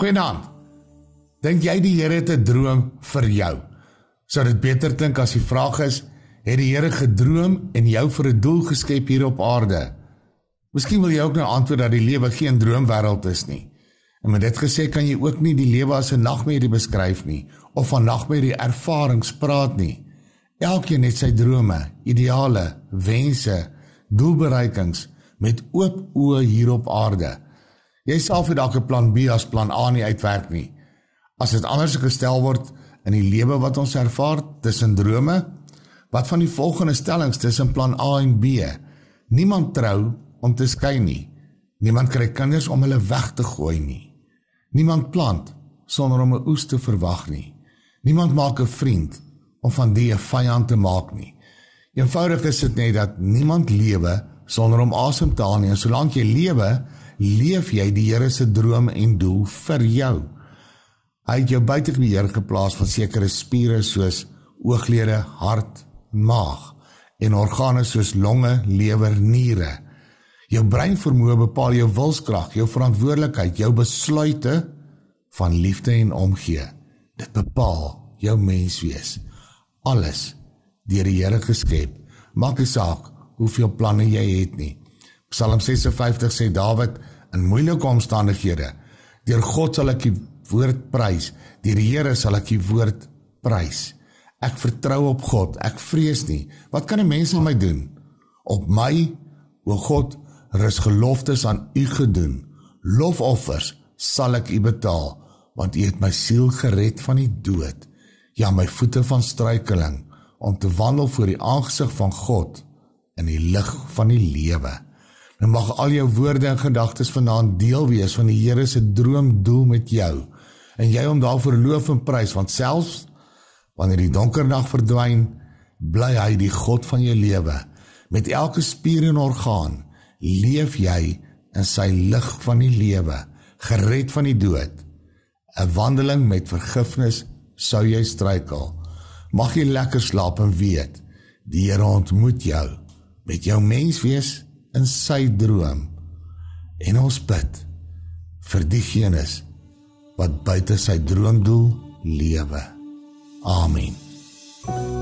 Goeienaand. Dink jy die Here het 'n droom vir jou? Sou dit beter klink as die vraag is, het die Here gedroom en jou vir 'n doel geskep hier op aarde? Miskien wil jy ook nou antwoord dat die lewe geen droomwêreld is nie. En met dit gesê kan jy ook nie die lewe as 'n nagmerrie beskryf nie of van nagmerrie ervarings praat nie. Elkeen het sy drome, ideale, wense, doelbereikings met oop oë hier op aarde. Jy self het dalk 'n plan B as plan A nie uitwerk nie. As dit anders gestel word in die lewe wat ons ervaar tussen drome, wat van die volgende stellings tussen plan A en B? Niemand trou om te skei nie. Niemand kry kinders om hulle weg te gooi nie. Niemand plant sonder om 'n oes te verwag nie. Niemand maak 'n vriend om van die 'n vyand te maak nie. Eenvoudig is dit net dat niemand lewe sonder om asem te haal nie. Solank jy lewe, leef jy die Here se droom en doel vir jou. Hy het jou buite beheer geplaas van sekere spiere soos ooglede, hart, maag en organe soos longe, lewer, niere. Jou brein vermoë bepaal jou wilskrag, jou verantwoordelikheid, jou besluite van liefde en omgee. Dit bepaal jou menswees. Alles deur die Here geskep. Maak nie saak hoeveel planne jy het nie. Psalm 56 sê Dawid in moeilike omstandighede, deur God sal ek die woord prys, deur die Here sal ek die woord prys. Ek vertrou op God, ek vrees nie. Wat kan 'n mens aan my doen? Op my, o God, rus geloftes aan U gedoen. Lofoffers sal ek U betaal, want U het my siel gered van die dood. Ja, my voete van struikeling om te wandel voor die aangesig van God in die lig van die lewe. En mag al jou woorde en gedagtes vanaand deel wees van die Here se droomdoel met jou. En jy hom daarvoor loof en prys want selfs wanneer die donker nag verdwyn, bly hy die God van jou lewe. Met elke spier en orgaan leef jy in sy lig van die lewe, gered van die dood. 'n Wandeling met vergifnis sou jy struikel. Mag jy lekker slaap en weet die Here ontmoet jou met jou menswees in sy droom en ons bid vir diegenes wat buite sy droomdoel lewe. Amen.